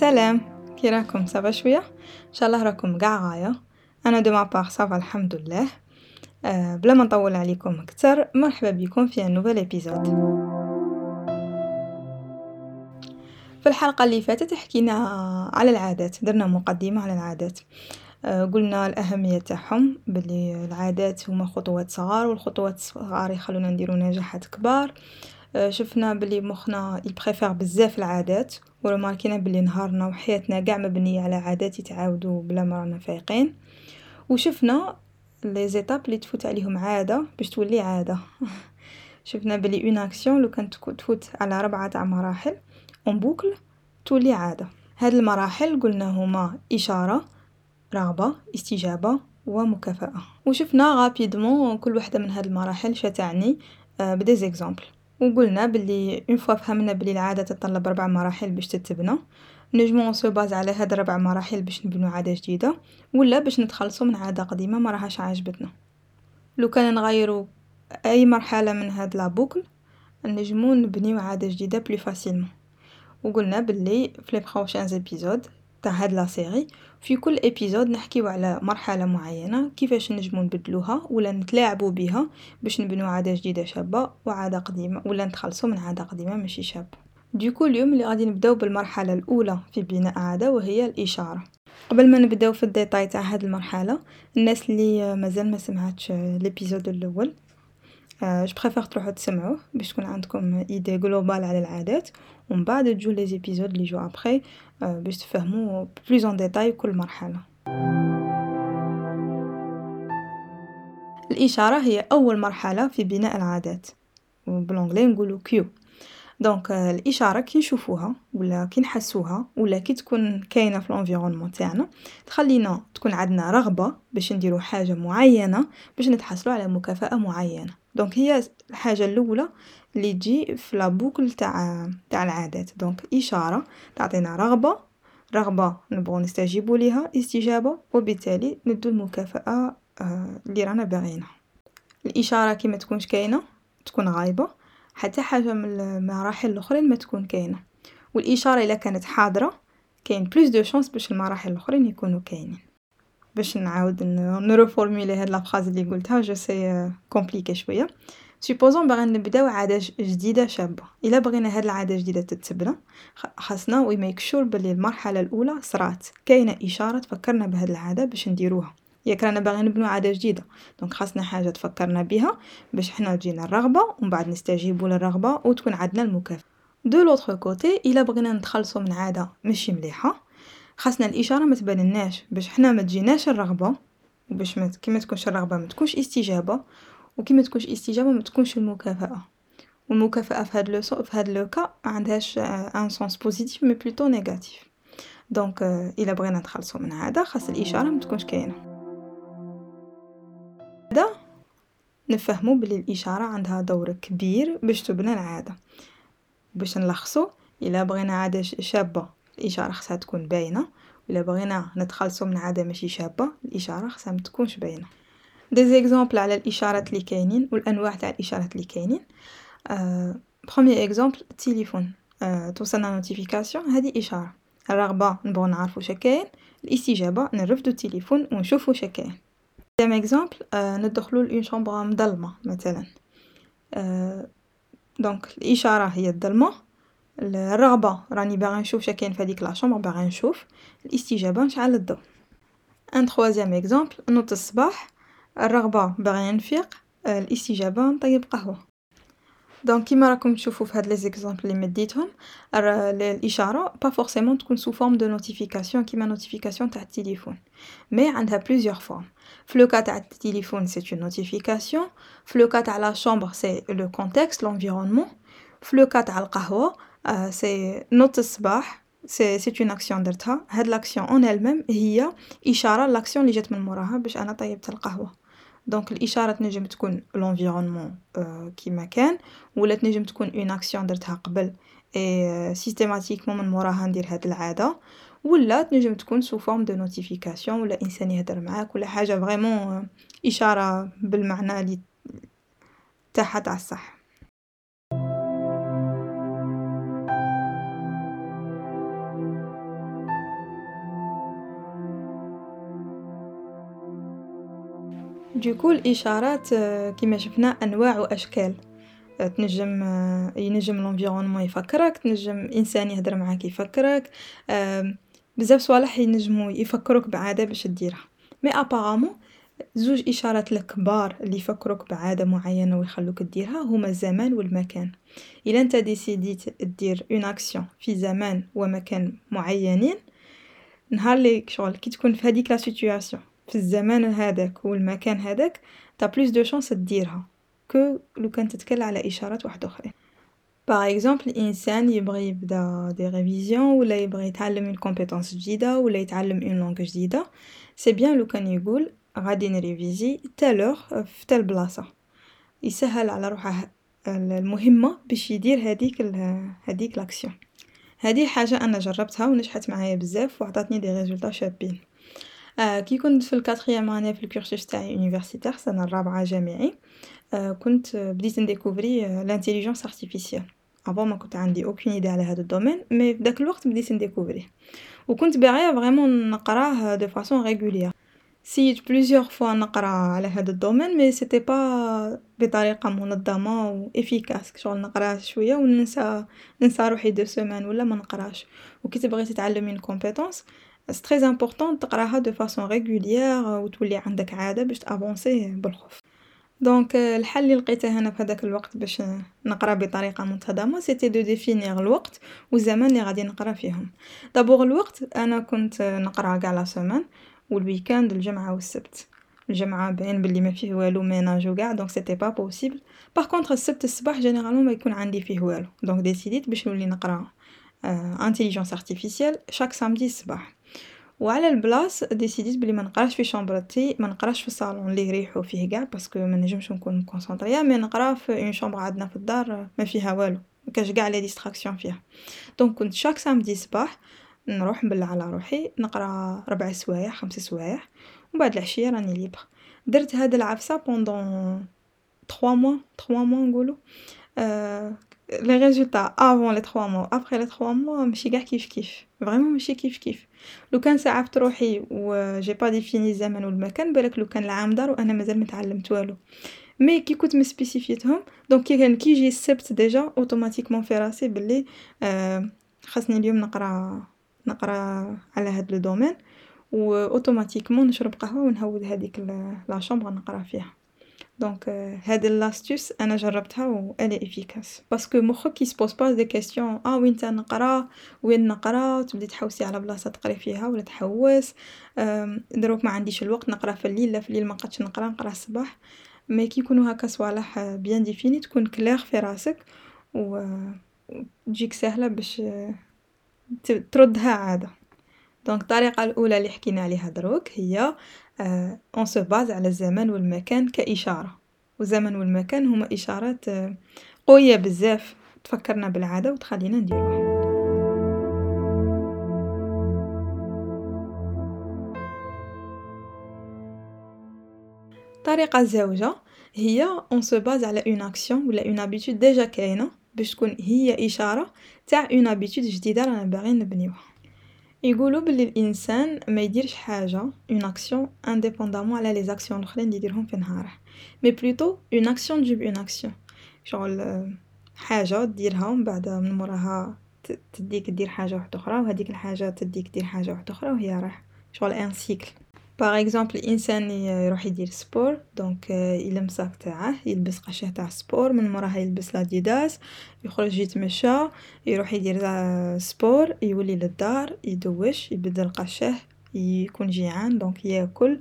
سلام. كي راكم ça va شوية؟ إن شاء الله راكم قاع غايه أنا de ma ça va الحمد لله. أه بلا ما نطول عليكم أكثر مرحبا بكم في nouvel épisode في الحلقة اللي فاتت حكينا على العادات درنا مقدمة على العادات. أه قلنا الأهمية تاعهم بلي العادات هما خطوات صغار والخطوات الصغار يخلونا نديرو نجاحات كبار. أه شفنا بلي مخنا ي préfère بزاف العادات و remarqué نا بلي نهارنا وحياتنا قاع مبنية على عادات يتعاودو بلا ما رانا فايقين. وشفنا les étapes اللي تفوت عليهم عادة باش تولي عادة. شفنا بلي une action لو كانت تفوت على ربعة تاع مراحل en boucle تولي عادة. هاد المراحل قلنا هما إشارة رغبة استجابة ومكافأة. وشفنا rapidement كل وحدة من هاد المراحل شتعني ب des exemples وقلنا بلي une fois فهمنا بلي العادة تتطلب ربع مراحل باش تتبنى. نجمو ن se base على هاد الربع مراحل باش نبنو عادة جديدة ولا باش نتخلصو من عادة قديمة ما راهاش عاجبتنا. لو كان نغيرو أي مرحلة من هاد la boucle نجمو نبنيو عادة جديدة plus facilement وقلنا بلي في les prochains épisodes تاع هاد la série. في كل épisode نحكيو على مرحلة معينة كيفاش نجمو نبدلوها ولا نتلاعبوا بها باش نبنوا عادة جديدة شابة وعادة قديمة ولا نتخلصوا من عادة قديمة ماشي شابه donc اليوم اللي غادي نبداو بالمرحلة الأولى في بناء عادة وهي الإشارة. قبل ما نبداو في ال détail تاع هاد المرحلة الناس اللي مازال ما سمعتش l'épisode الأول je préfère تروحو تسمعوه باش تكون عندكم idée globale على العادات ومن بعد تجو les épisodes اللي جو après باش تفهموا plus en détail كل مرحلة. الإشارة هي أول مرحلة في بناء العادات. وبال anglais نقولوا cue donc الإشارة كي نشوفوها ولا كي نحسوها ولا كي تكون كاينة في ال environnement تاعنا تخلينا تكون عندنا رغبة باش نديرو حاجة معينة باش نتحصلوا على مكافأة معينة. donc هي الحاجة الأولى اللي تجي في la boucle تاع تاع العادات. donc إشارة تعطينا رغبة رغبة نبغو نستجيبوا ليها استجابة وبالتالي ندو المكافأة اللي رانا باغيينها. الإشارة كي ما تكونش كاينة تكون غايبة حتى حاجة من المراحل الأخرين ما تكون كاينة. والإشارة إلا كانت حاضرة كاين plus de chance باش المراحل الأخرين يكونوا كاينين. باش نعاود ن reformuler هاد la phrase اللي قلتها. je sais compliqué شوية. supposons باغي نبداو عادة جديدة شابة. إلا بغينا هاد العادة الجديده تتبنى خاصنا we make sure بلي المرحلة الأولى صرات. كاينة إشارة تفكرنا بهاد العادة باش نديروها. ياك رانا باغي نبنو عادة جديدة. donc خاصنا حاجة تفكرنا بها باش حنا تجينا الرغبة ومن بعد نستجيبوا للرغبة وتكون عندنا المكافأة. de l'autre côté إلا بغينا نتخلصوا من عادة ماشي مليحة خاصنا الإشارة ما تبانلناش. باش حنا ما تجيناش الرغبة وباش ما كي ما تكونش الرغبة ما تكونش استجابة وكي ما تكونش استجابة ما تكونش المكافأة. والمكافأة في هاد le في هاد le cas ما عندهاش un sens positif mais plutôt négatif donc إلا بغينا نتخلصوا من عاده خاص الإشارة ما تكونش كاينة. هذا نفهمو بلي الإشارة عندها دور كبير باش تبنى العادة. باش نلخصو إلا بغينا عادة شابة الإشارة خاصها تكون باينة ولا بغينا نتخلصو من عاده ماشي شابة الإشارة خاصها ما تكونش باينة. des exemples على الإشارات اللي كاينين والأنواع تاع الإشارات اللي كاينين. exemple التليفون أه توصلنا notification هذه إشارة. الرغبة نبغوا نعرفوا واش كاين الاستجابة نرفدو التليفون ونشوفوا واش كاين. deuxième exemple أه ندخلوا ل une chambre مظلمة مثلا. donc الإشارة هي الظلمة الرغبة. راني باغي نشوف شكاين في هذيك la chambre باغي نشوف الاستجابة نشعل الضوء un troisième exemple نوض الصباح. الرغبة باغي نفيق الاستجابة نطيب قهوة. donc كيما راكم تشوفوا في هاد les exemples اللي مديتهم الإشارة pas forcément تكون sous forme de notification كيما notification تاع التليفون. mais عندها plusieurs formes في le cas تاع التليفون c'est une notification في le cas تاع la chambre c'est le contexte l'environnement في le cas تاع c'est نوض الصباح c'est c'est une action درتها هاد l'action en elle-même هي اشاره l'action اللي جات من موراها باش أنا طيبت القهوه donc الاشاره تنجم تكون l'environnement كيما كان ولا تنجم تكون une action درتها قبل et systématiquement من موراها ندير هاد العاده ولا تنجم تكون sous forme de notification ولا انسان يهدر معاك ولا حاجة vraiment اشاره بالمعنى اللي تاعها تاع الصح donc الإشارات كيما شفنا أنواع و أشكال، تنجم ينجم ال environnement يفكرك تنجم إنسان يهدر معاك يفكرك، بزاف صوالح ينجمو يفكروك بعادة باش ديرها، mais apparemment زوج إشارات الكبار اللي يفكروك بعادة معينة و يخلوك ديرها هوما الزمان و المكان، إلا نتا ديسيديت دير une action في زمان و مكان معينين، نهار اللي شغل كي تكون في هاديك la situation في الزمان هذاك و المكان هذاك t'as plus de chance ديرها que لوكان تتكل على إشارات وحدوخرين، par exemple إنسان يبغي يبدأ des révisions ولا يبغي يتعلم une compétence جديدة ولا يتعلم une langue جديدة، c'est bien لوكان يقول غادي نريفيزي telle heure في telle بلاصة، يسهل على روحه المهمة باش يدير هاديك هاديك l'action، هادي حاجة أنا جربتها و نجحت معايا بزاف و عطاتني des résultats شابين، كي كنت في ال quatrième année في ال cursus تاعي universitaire السنة الرابعة جامعي، كنت بديت نديكوفري l'intelligence artificielle، avant مكنت عندي aucune idée على هاد ال domaine mais في داك الوقت بديت نديكوفريه، و كنت باغية vraiment نقراه de façon régulière، سييت plusieurs fois نقرا على هاد ال domaine mais c'était pas بطريقة منظمة و efficace، شغل نقرا شوية و ننسى روحي deux semaines ولا منقراش، و كي تبغي تتعلمي compétence c'est très important تقراها de façon régulière و تولي عندك عادة باش تافونسي بالخف، donc الحل اللي لقيته أنا في هداك الوقت باش نقرا بطريقة منتظمة c'était de définir الوقت و الزمان اللي غادي نقرا فيهم، d'abord الوقت أنا كنت نقرا قاع la semaine و ال week-end الجمعة و السبت، الجمعة باين بلي مافيه والو ménage و قاع donc c'était pas possible، par contre السبت الصباح généralement ما يكون عندي فيه والو، donc ديسيديت باش نولي نقرا intelligence artificielle chaque samedi الصباح، و على البلاص ديسيديت بلي منقراش في شومبرتي منقراش في الصالون لي يريحو فيه قاع parce que منجمش نكون مكونسونطريا mais نقرا في une chambre عندنا في الدار مافيها والو، مكانش قاع les distractions فيها، donc كنت chaque samedi صباح نروح نبلع على روحي نقرا ربع سوايع خمس سوايع و مبعد العشية راني libre، درت هاد العفسة pendant trois mois trois mois نقولو، les résultats avant les trois mois و après les trois mois ماشي قاع كيف كيف، vraiment ماشي كيف كيف، لوكان سعفت روحي و j'ai pas défini الزمن و المكان بلاك لوكان العام دار و أنا مازال متعلمت والو، mais كي كنت مسبيسيفيتهم donc كي كان كي يجي السبت déjà automatiquement في راسي بلي خاصني اليوم نقرا نقرا على هاد le domaine و automatiquement نشرب قهوة و نهود هاديك la chambre نقرا فيها، donc هاد l'astuce أنا جربتها و elle est efficace، parce que مخك ي se pose pas des questions آه وينتا نقرأ؟ وين نقرأ؟ تبدي تحوسي على بلاصة تقري فيها ولا تحوس، دروك معنديش الوقت. نقرأ في الليل. لا في الليل منقدش نقرأ. نقرأ الصباح، mais كي يكونو هاكا صوالح bien définis تكون كليغ في راسك. و تجيك ساهلة باش تردها عادة، donc الطريقة الأولى اللي حكينا عليها دروك هي on se base على الزمان و المكان كإشارة، و الزمن و المكان هوما إشارات قوية بزاف تفكرنا بالعادة و تخلينا نديروها. الطريقة الزاوجة هي on se base على une action ولا une habitude déjà كاينة باش تكون هي إشارة تاع une habitude جديدة رانا باغيين نبنيوها، يقولو بلي الإنسان ما يديرش حاجة une action indépendamment على les actions لوخرين اللي يديرهم في نهاره، mais plutôt une action تجيب une action، شغل حاجة ديرها و مبعدا من موراها تديك دير حاجة وحدوخرى و هاديك الحاجة تديك دير حاجة وحدوخرى و هي رايحة، شغل un cycle، par exemple إنسان يروح يدير sport donc يلم الصاك تاعه يلبس قشاه تاع sport من موراها يلبس لاديداس يخرج يتمشى يروح يدير sport يولي للدار يدوش يبدل قشاه يكون جيعان donc ياكل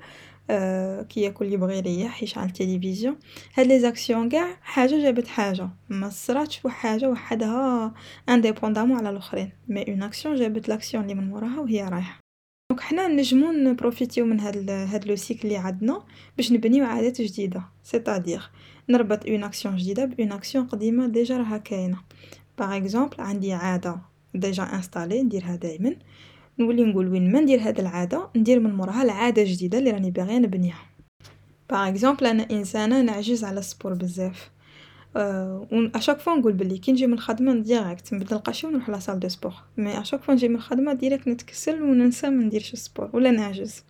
كي ياكل يبغي يريح يشعل التلفزيون، هاد les actions قاع حاجة جابت حاجة ما صراتش حاجة وحدها indépendamment على لوخرين، mais une action جابت l'action اللي من موراها و هي رايحة، donc حنا نجمو نـ profiter و من هاد هاد le cycle اللي عندنا باش نبنيو عادات جديدة، c'est-à-dire نربط une action جديدة ب une action قديمة déjà راها كاينة، par exemple عندي عادة déjà installée نديرها دايما، نولي نقول وين ما ندير هاد العادة ندير من موراها العادة الجديدة اللي راني باغية نبنيها، par exemple أنا إنسانة نعجز على ال sport بزاف، و à chaque fois نقول بلي كي نجي من الخدمة direct نبدل القشي و نروح la salle de sport mais à chaque fois نجي من الخدمة direct نتكسل و ننسى منديرش ال sport ولا نعجز.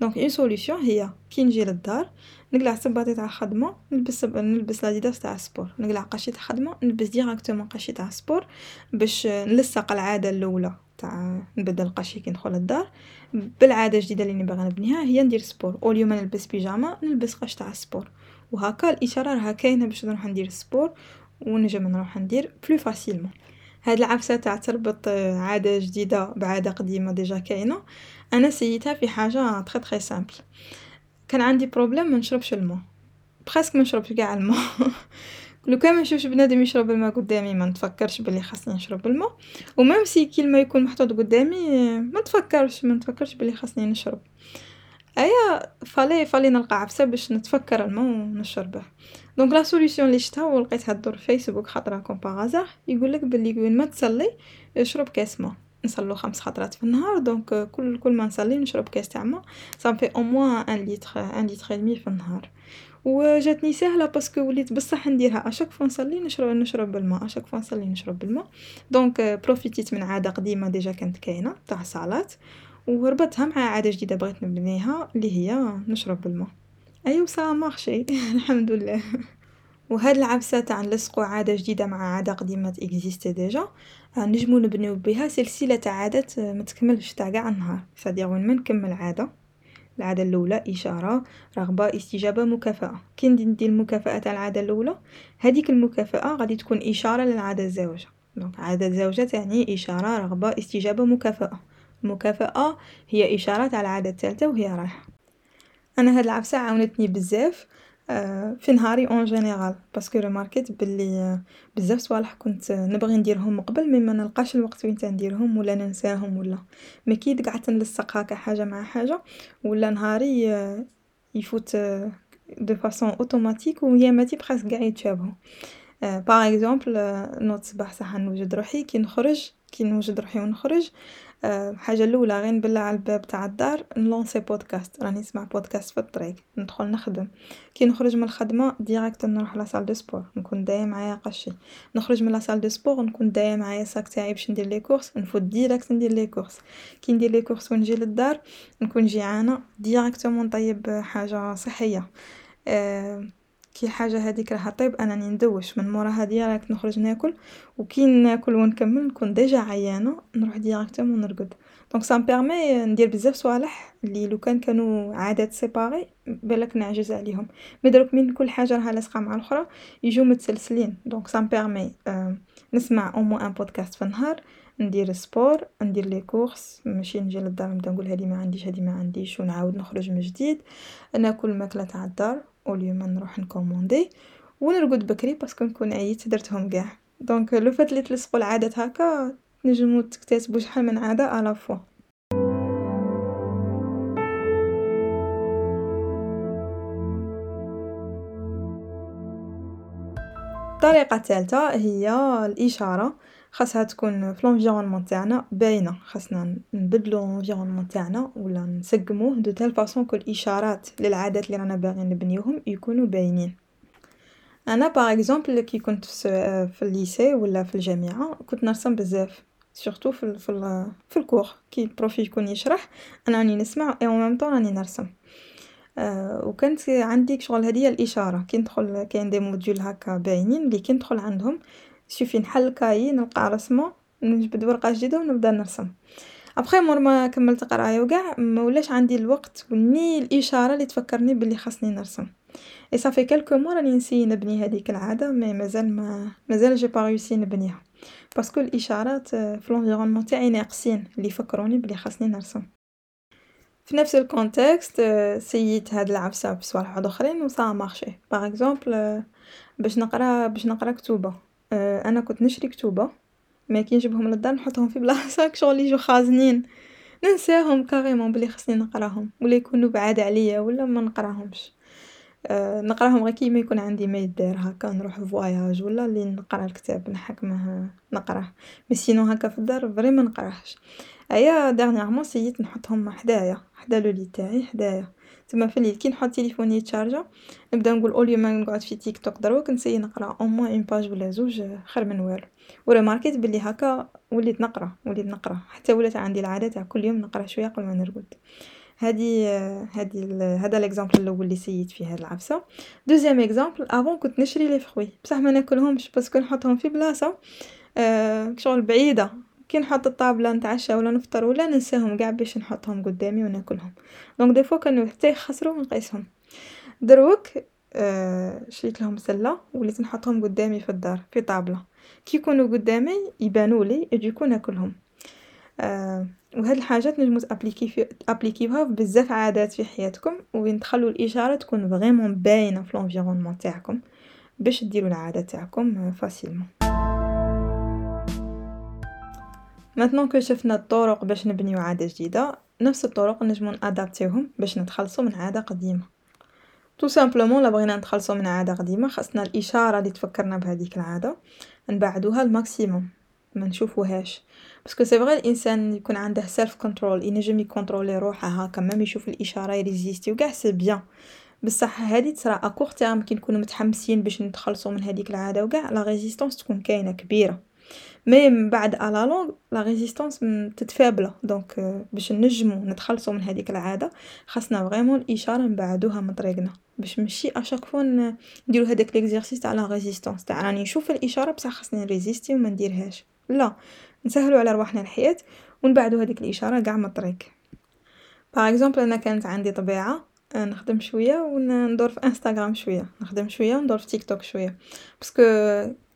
donc une solution هي كي نجي للدار نقلع الصباطي تاع الخدمة نلبس نلبس لاديداس تاع ال sport نقلع قشي تاع الخدمة نلبس directement قشي تاع ال sport باش نلصق العادة اللولة تاع نبدل القشي كي ندخل للدار. بالعادة الجديدة لي باغا نبنيها هي ندير sport au lieu ما نلبس pyjama نلبس قش تاع ال sport و هاكا الإشارة راها كاينة باش نروح ندير sport و نجم نروح ندير plus facilement هاد العفسة تاع تربط عادة جديدة بعادة قديمة déjà كاينة. أنا سييتها في حاجة très très simple كان عندي problème ما نشربش الماء. presque ما نشربش قاع الماء. لو كان ما نشوفش بنادم يشرب الماء قدامي ما نتفكرش بلي خاصني نشرب الماء. و même si كي الماء يكون محطوط قدامي ما نتفكرش ما نتفكرش بلي خاصني نشرب. ايا fallait fallait نلقى عفسة باش نتفكر الماء و نشربه. donc la solution لي شفتها و لقيتها تدور في فيسبوك خطرا comme par يقولك بلي وين ما تصلي اشرب كاس ما نصلو خمس خطرات في النهار donc كل كل ما نصلي نشرب كاس تاع ما au moins un litre un litre demi في النهار. و جاتني ساهله parce que وليت بصح نديرها. à chaque fois نصلي نشرب نشرب الماء. à chaque fois نصلي نشرب الماء. donc profiter ت من عادة قديمة déjà كانت كاينة تاع صلاه وربطتها مع عادة جديدة بغيت نبنيها اللي هي نشرب الماء ايوا ça marchait الحمد لله. وهاد العفسة تاع نلصقو عادة جديدة مع عادة قديمة existait déjà. نجمو نبنيو بها سلسلة تاع عادات متكملش تاع قاع النهار. ça dire وين ما نكمل عادة. العادة اللولة إشارة رغبة استجابة مكافأة. كي ندير المكافأة تاع العادة اللولة هاديك المكافأة غادي تكون إشارة للعادة الزاوجة. donc عادة الزاوجة تعني إشارة رغبة استجابة مكافأة. المكافأة هي إشارة تاع العادة الثالثة وهي رايحة. أنا هاد العفسة عاونتني بزاف في نهاري en général parce que remarquer ت بلي بزاف صوالح كنت نبغي نديرهم قبل mais منلقاش الوقت وين نديرهم ولا ننساهم ولا. mais كي قعدت نلصق هاكا حاجة مع حاجة ولا نهاري يفوت de façon automatique و ياماتي presque قاع يتشابهو. par exemple نوض صباح صح نوجد روحي كي نخرج كي نوجد روحي و الحاجة اللولة غير نبلع على الباب تاع الدار نـ lancer podcast راني نسمع بودكاست في الطريق ندخل نخدم. كي نخرج من الخدمة direct نروح la salle de sport نكون دايا معايا قشي. نخرج من la salle de sport نكون دايا معايا الصاك تاعي باش ندير les courses نفوت direct ندير les courses كي ندير les courses و نجي للدار نكون جيعانة directement نطيب حاجة صحية. كي الحاجة هاذيك راها طيب أني ندوش من موراها direct نخرج ناكل و كي ناكل و نكمل نكون déjà عيانة نروح directement نرقد. donc ça m'permet ندير بزاف صوالح لي لو كان كانو عادات séparées بلاك نعجز عليهم. mais دروك من كل حاجة راها لاصقة مع الأخرى يجو متسلسلين. donc ça m'permet نسمع au moins un podcast في النهار ندير sport ندير les courses ماشي نجي للدار نبدا نقول هادي ما عنديش هادي ما عنديش و نعاود نخرج من جديد ناكل الماكلة تاع الدار. au lieu ما نروح نـ commander و نرقد بكري parce que نكون عييت درتهم قاع donc le fait لي تلصقوا العادات هكا تنجمو تكتسبو شحال من عادة à la fois الطريقة الثالثة هي الإشارة خاصها تكون في l'environnement تاعنا باينة. خاصنا نبدلو l'environnement تاعنا ولا نسقموه de telle façon que الإشارات للعادات لي رانا باغيين نبنيوهم يكونو باينين. أنا par exemple كي كنت في ال lycée ولا في الجامعة كنت نرسم بزاف surtout في في في ال cours. كي ال prof يكون يشرح أنا راني نسمع et en même temps راني نرسم. و كانت عندي شغل هادي هي الإشارة. كي ندخل كاين des modules هكا باينين لي كي ندخل عندهم يسوفي نحل ال cahier نلقى رسمة نجبد ورقة جديدة و نبدا نرسم. ابخي مور ما كملت قراية و قاع مولاش عندي الوقت و ni الإشارة لي تفكرني بلي خاصني نرسم. اي صافي quelques mois راني نـ essayer نبني هاديك العادة mais مازال ما مازال j'ai pas réussi نبنيها. parce que الإشارات في l'environnement تاعي ناقصين لي يفكروني بلي خاصني نرسم. في نفس ال contexte essayer ت هاد العفسة بصوالح وحدوخرين و ça marchait. par exemple باش نقرأ باش نقرأ كتوبة أنا كنت نشري كتوبة mais كي نجيبهم للدار نحطهم في بلاصة شغل يجو خازنين. ننساهم carrément بلي خصني نقراهم ولا يكونوا بعاد عليا ولا ما نقراهمش. نقراهم غير كيما يكون عندي ما يدير هكا نروح voyage ولا لي نقرا الكتاب نحكمه نقراه. mais sinon هكا في الدار vrai ما نقراهش. أيا dernièrement essayer ت نحطهم حدايا حدا le lit تاعي حدايا. تما في الليل كي نحط تيليفوني يت charger نبدأ نقول au lieu ما نقعد في تيك توك دروك نـ essayer نقرأ. au moins une page ولا زوج خير من والو. و remarquer ت بلي هكا وليت نقرأ وليت نقرأ. حتى ولات عندي العادة تاع كل يوم نقرأ شوية قبل ما نرقد. هادي هادي هذا l'exemple الأول اللي سييت فيه هاد العفسة. deuxième exemple avant كنت نشري les fruits بصح ما ناكلهمش parce que نحطهم في بلاصة. أه شغل بعيدة. كي نحط الطابلة نتعشى ولا نفطر ولا ننساهم قاع باش نحطهم قدامي وناكلهم. donc des fois كانوا حتى يخسروا ونقيسهم دروك أه شريت لهم سلة وليت نحطهم قدامي في الدار في طابلة. كي يكونوا قدامي يبانوا لي du coup ناكلهم. أه وهاد الحاجات نجمو تابليكي في بزاف عادات في حياتكم وين تخلوا الإشارة تكون vraiment باينة في l'environnement تاعكم باش ديروا العادة تاعكم facilement maintenant que شفنا الطرق باش نبنيو عادة جديدة نفس الطرق نجمو نأدابتيوهم باش نتخلصو من عادة قديمة. tout simplement لا بغينا نتخلصو من عادة قديمة خاصنا الإشارة اللي تفكرنا بهذيك العادة نبعدوها ال maximum ما نشوفوهاش. parce que c'est vrai الإنسان يكون عنده self control ينجم يكونترولي روحه هاكا même يشوف الإشارة يريزيستي وكاع c'est bien بصح هادي تصرا à court terme كي نكونو متحمسين باش نتخلصو من هذيك العادة وكاع la résistance تكون كاينة كبيرة. mais من بعد à la longue la résistance تتفابلا donc باش نجمو نتخلصو من هذيك العادة خاصنا vraiment الاشاره نبعدوها من طريقنا. باش ماشي à chaque fois نديرو هذاك l'exercice تاع la résistance تاع راني نشوف الإشارة بصح خاصني نريزيستي وما نديرهاش. لا نسهلو على رواحنا الحياة ونبعدو هذيك الإشارة قاع من الطريق. par exemple أنا كانت عندي طبيعة نخدم شوية وندور في انستغرام شوية. نخدم شوية وندور في تيك توك شوية parce que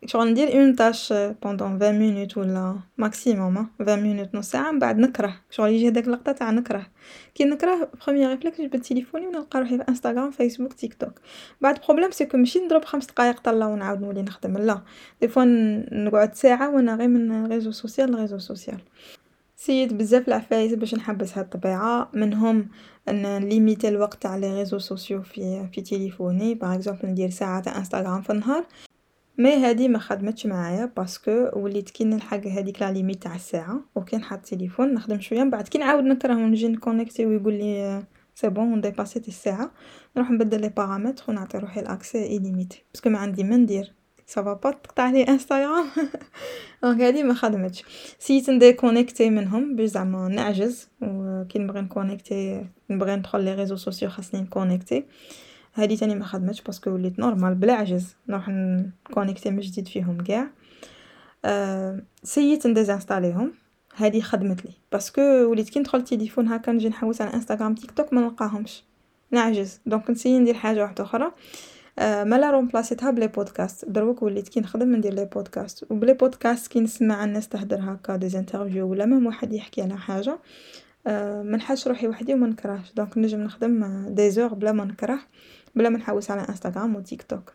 شغل ندير une tâche pendant 20 minutes ولا maximum 20 minutes نص ساعه من بعد نكره. شغل يجي هداك اللقطه تاع نكره كي نكره premier réflexe نجبد تليفوني ونلقى روحي في انستغرام فيسبوك تيك توك بعد problème c'est que ماشي نضرب خمس دقائق طله ونعاود نولي نخدم. لا. des fois نقعد ساعة وأنا غير من réseau social ل réseau social سيت بزاف العفايس باش نحبس هاد الطبيعة. منهم إن ليميتي الوقت تاع les réseaux sociaux في في تليفوني. par exemple ندير ساعة تاع انستغرام في النهار. mais هادي ما خدمتش معايا parce que وليت كي نلحق هذيك la limite تاع الساعة وكي نحط التليفون نخدم شوية. من بعد كي نعاود نكره ونجي نكونيكتي ويقول لي c'est bon ديباسيت الساعة نروح نبدل les paramètres ونعطي روحي l'accès illimité parce que ما عندي ما ندير سافا با تقطع لي انستغرام donc هادي ما خدمتش. سيت نديكونيكتي منهم باش زعما نعجز. وكي نبغي نكونيكتي نبغي ندخل les réseaux sociaux خاصني نكونيكتي. هادي تاني ما خدمتش parce que وليت normal بلا عجز. نروح نكونيكتي من جديد فيهم كاع. أه سيت نديزانستاليهم. هادي خدمت لي. parce que وليت كي ندخل التليفون هكا نجي نحوس على انستغرام تيك توك ما نلقاهمش. نعجز donc نسيي ندير حاجة واحدة أخرى. أه مالا رومبلاسيتها ب les podcasts. دروك وليت كي نخدم ندير les podcasts. وب les podcasts كي نسمع الناس تهدر هكا des interviews ولا même واحد يحكي على حاجة. أه منحاش روحي وحدي وما نكرهش. donc نجم نخدم deux heures بلا ما نكره. بلا ما نحوس على انستغرام و تيك توك.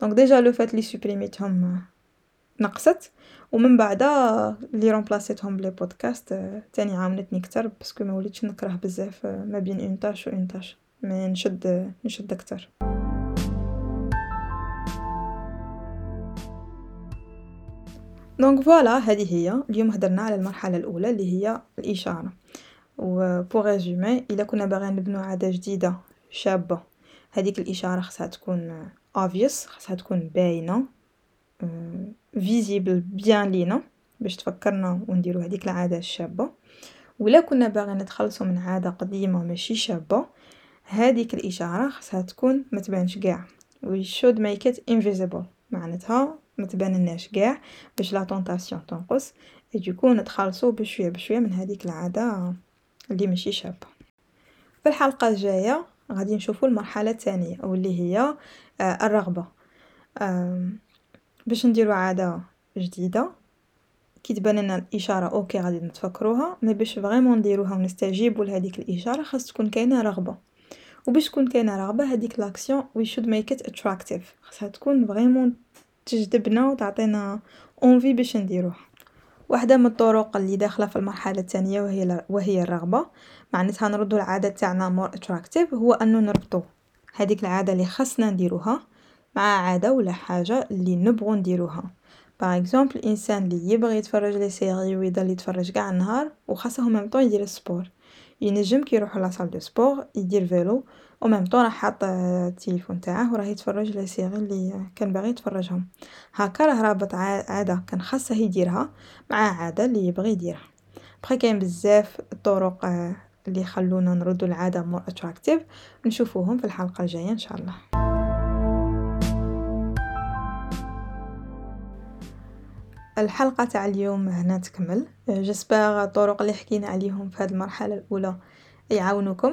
donc déjà le fait لي سوبريميتهم نقصت. ومن بعد لي رومبلاسيتهم ب les podcasts تاني عاونتني كتر parce que ما وليتش نكره بزاف ما بين une tâche و une tâche. mais نشد نشد أكتر. donc voilà هذه هي. اليوم هدرنا على المرحلة الأولى اللي هي الإشارة. و pour résumer إلا كنا باغيين نبنو عادة جديدة شابة. هذيك الإشارة خاصها تكون obvious خاصها تكون باينة visible bien لينا باش تفكرنا ونديرو هذيك العادة الشابة. ولا كنا باغيين نتخلصوا من عادة قديمة ماشي شابة هذيك الإشارة خاصها تكون ما تبانش كاع. We should make it invisible معناتها ما تبانلناش كاع باش la tentation تنقص. du coup نتخلصوا بشوية بشوية من هذيك العادة اللي ماشي شابة. في الحلقة الجاية غادي نشوفو المرحلة الثانية واللي هي الرغبة. باش نديرو عادة جديدة كي تبان لنا الإشارة OK غادي نتفكروها mais باش vraiment نديروها ونستجيبوا لهذيك الإشارة خاص تكون كاينة رغبة. وباش تكون كاينة رغبة هذيك l'action we should make it attractive خاصها تكون vraiment تجذبنا وتعطينا envie باش نديروها. واحدة من الطرق اللي داخلة في المرحلة الثانية وهي وهي الرغبة. معناتها نردو العادة تاعنا more attractive هو أنه نربطو هذيك العادة اللي خاصنا نديروها مع عادة ولا حاجة اللي نبغو نديروها. par exemple الانسان اللي يبغي يتفرج les séries ويضل يتفرج كاع النهار وخاصه même temps يدير ال sport. ينجم كي يروح la salle de sport يدير vélo و même temps راه حاط التيليفون تاعه و راه يتفرج les séries لي كان باغي يتفرجهم، هاكا راه رابط عادة كان خاصه يديرها مع عادة لي يبغي يديرها، بغي كاين بزاف طرق لي يخلونا نردو العادة more attractive نشوفوهم في الحلقة الجاية إن شاء الله. الحلقة تاع اليوم هنا تكمل، j'espère الطرق لي حكينا عليهم في هاد المرحلة الأولى يعاونوكم.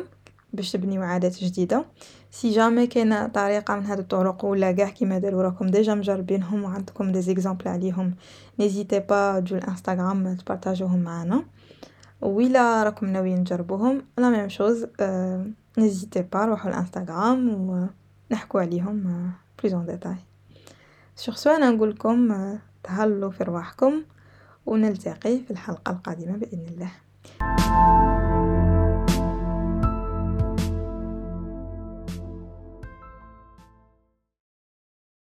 باش تبنيو عادات جديدة، si jamais كاينة طريقة من هاد الطرق ولا قاع كيما دارو راكم ديجا مجربينهم و عندكم des exemples عليهم n'hésitez pas تجو لانستغرام تبارطاجوهم معانا، و الا راكم ناويين تجربوهم la même chose n'hésitez pas روحو لانستغرام و نحكو عليهم plus en détail، sur ce أنا نقولكم تهلو في رواحكم و نلتقي في الحلقة القادمة بإذن الله.